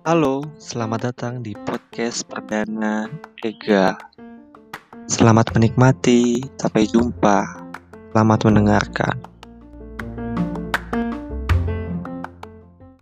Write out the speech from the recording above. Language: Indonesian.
Halo, selamat datang di podcast perdana Ega. Selamat menikmati, sampai jumpa. Selamat mendengarkan.